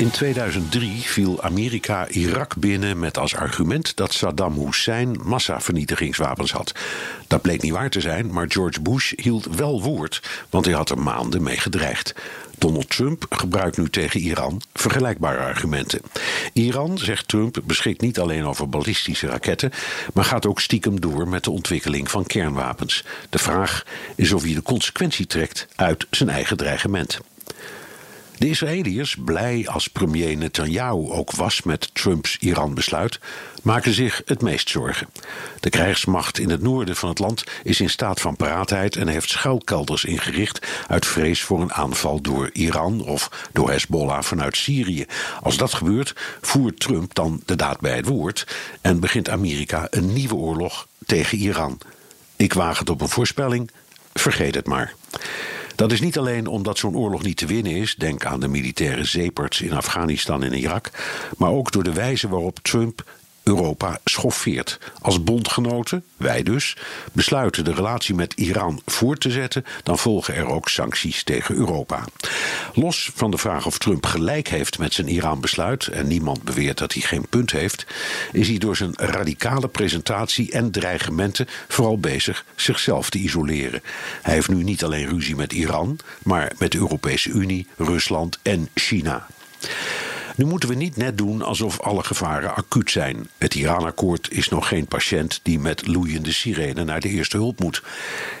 In 2003 viel Amerika Irak binnen met als argument dat Saddam Hussein massavernietigingswapens had. Dat bleek niet waar te zijn, maar George Bush hield wel woord, want hij had er maanden mee gedreigd. Donald Trump gebruikt nu tegen Iran vergelijkbare argumenten. Iran, zegt Trump, beschikt niet alleen over ballistische raketten, maar gaat ook stiekem door met de ontwikkeling van kernwapens. De vraag is of hij de consequentie trekt uit zijn eigen dreigement. De Israëliërs, blij als premier Netanyahu ook was met Trumps Iran-besluit, maken zich het meest zorgen. De krijgsmacht in het noorden van het land is in staat van paraatheid en heeft schuilkelders ingericht uit vrees voor een aanval door Iran of door Hezbollah vanuit Syrië. Als dat gebeurt, voert Trump dan de daad bij het woord en begint Amerika een nieuwe oorlog tegen Iran. Ik waag het op een voorspelling, vergeet het maar. Dat is niet alleen omdat zo'n oorlog niet te winnen is, denk aan de militaire zeeperts in Afghanistan en Irak, maar ook door de wijze waarop Trump Europa schoffeert. Als bondgenoten, wij dus, besluiten de relatie met Iran voort te zetten, dan volgen er ook sancties tegen Europa. Los van de vraag of Trump gelijk heeft met zijn Iran-besluit, en niemand beweert dat hij geen punt heeft, is hij door zijn radicale presentatie en dreigementen vooral bezig zichzelf te isoleren. Hij heeft nu niet alleen ruzie met Iran, maar met de Europese Unie, Rusland en China. Nu moeten we niet net doen alsof alle gevaren acuut zijn. Het Iran-akkoord is nog geen patiënt die met loeiende sirene naar de eerste hulp moet.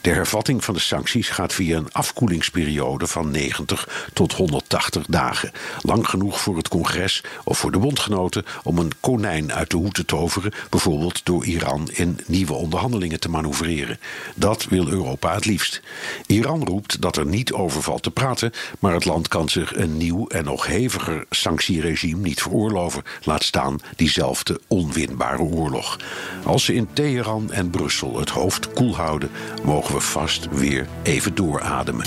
De hervatting van de sancties gaat via een afkoelingsperiode van 90 tot 180 dagen. Lang genoeg voor het congres of voor de bondgenoten om een konijn uit de hoed te toveren, bijvoorbeeld door Iran in nieuwe onderhandelingen te manoeuvreren. Dat wil Europa het liefst. Iran roept dat er niet over valt te praten, maar het land kan zich een nieuw en nog heviger sanctieregime niet veroorloven, laat staan diezelfde onwinbare oorlog. Als ze in Teheran en Brussel het hoofd koel houden, mogen we vast weer even doorademen.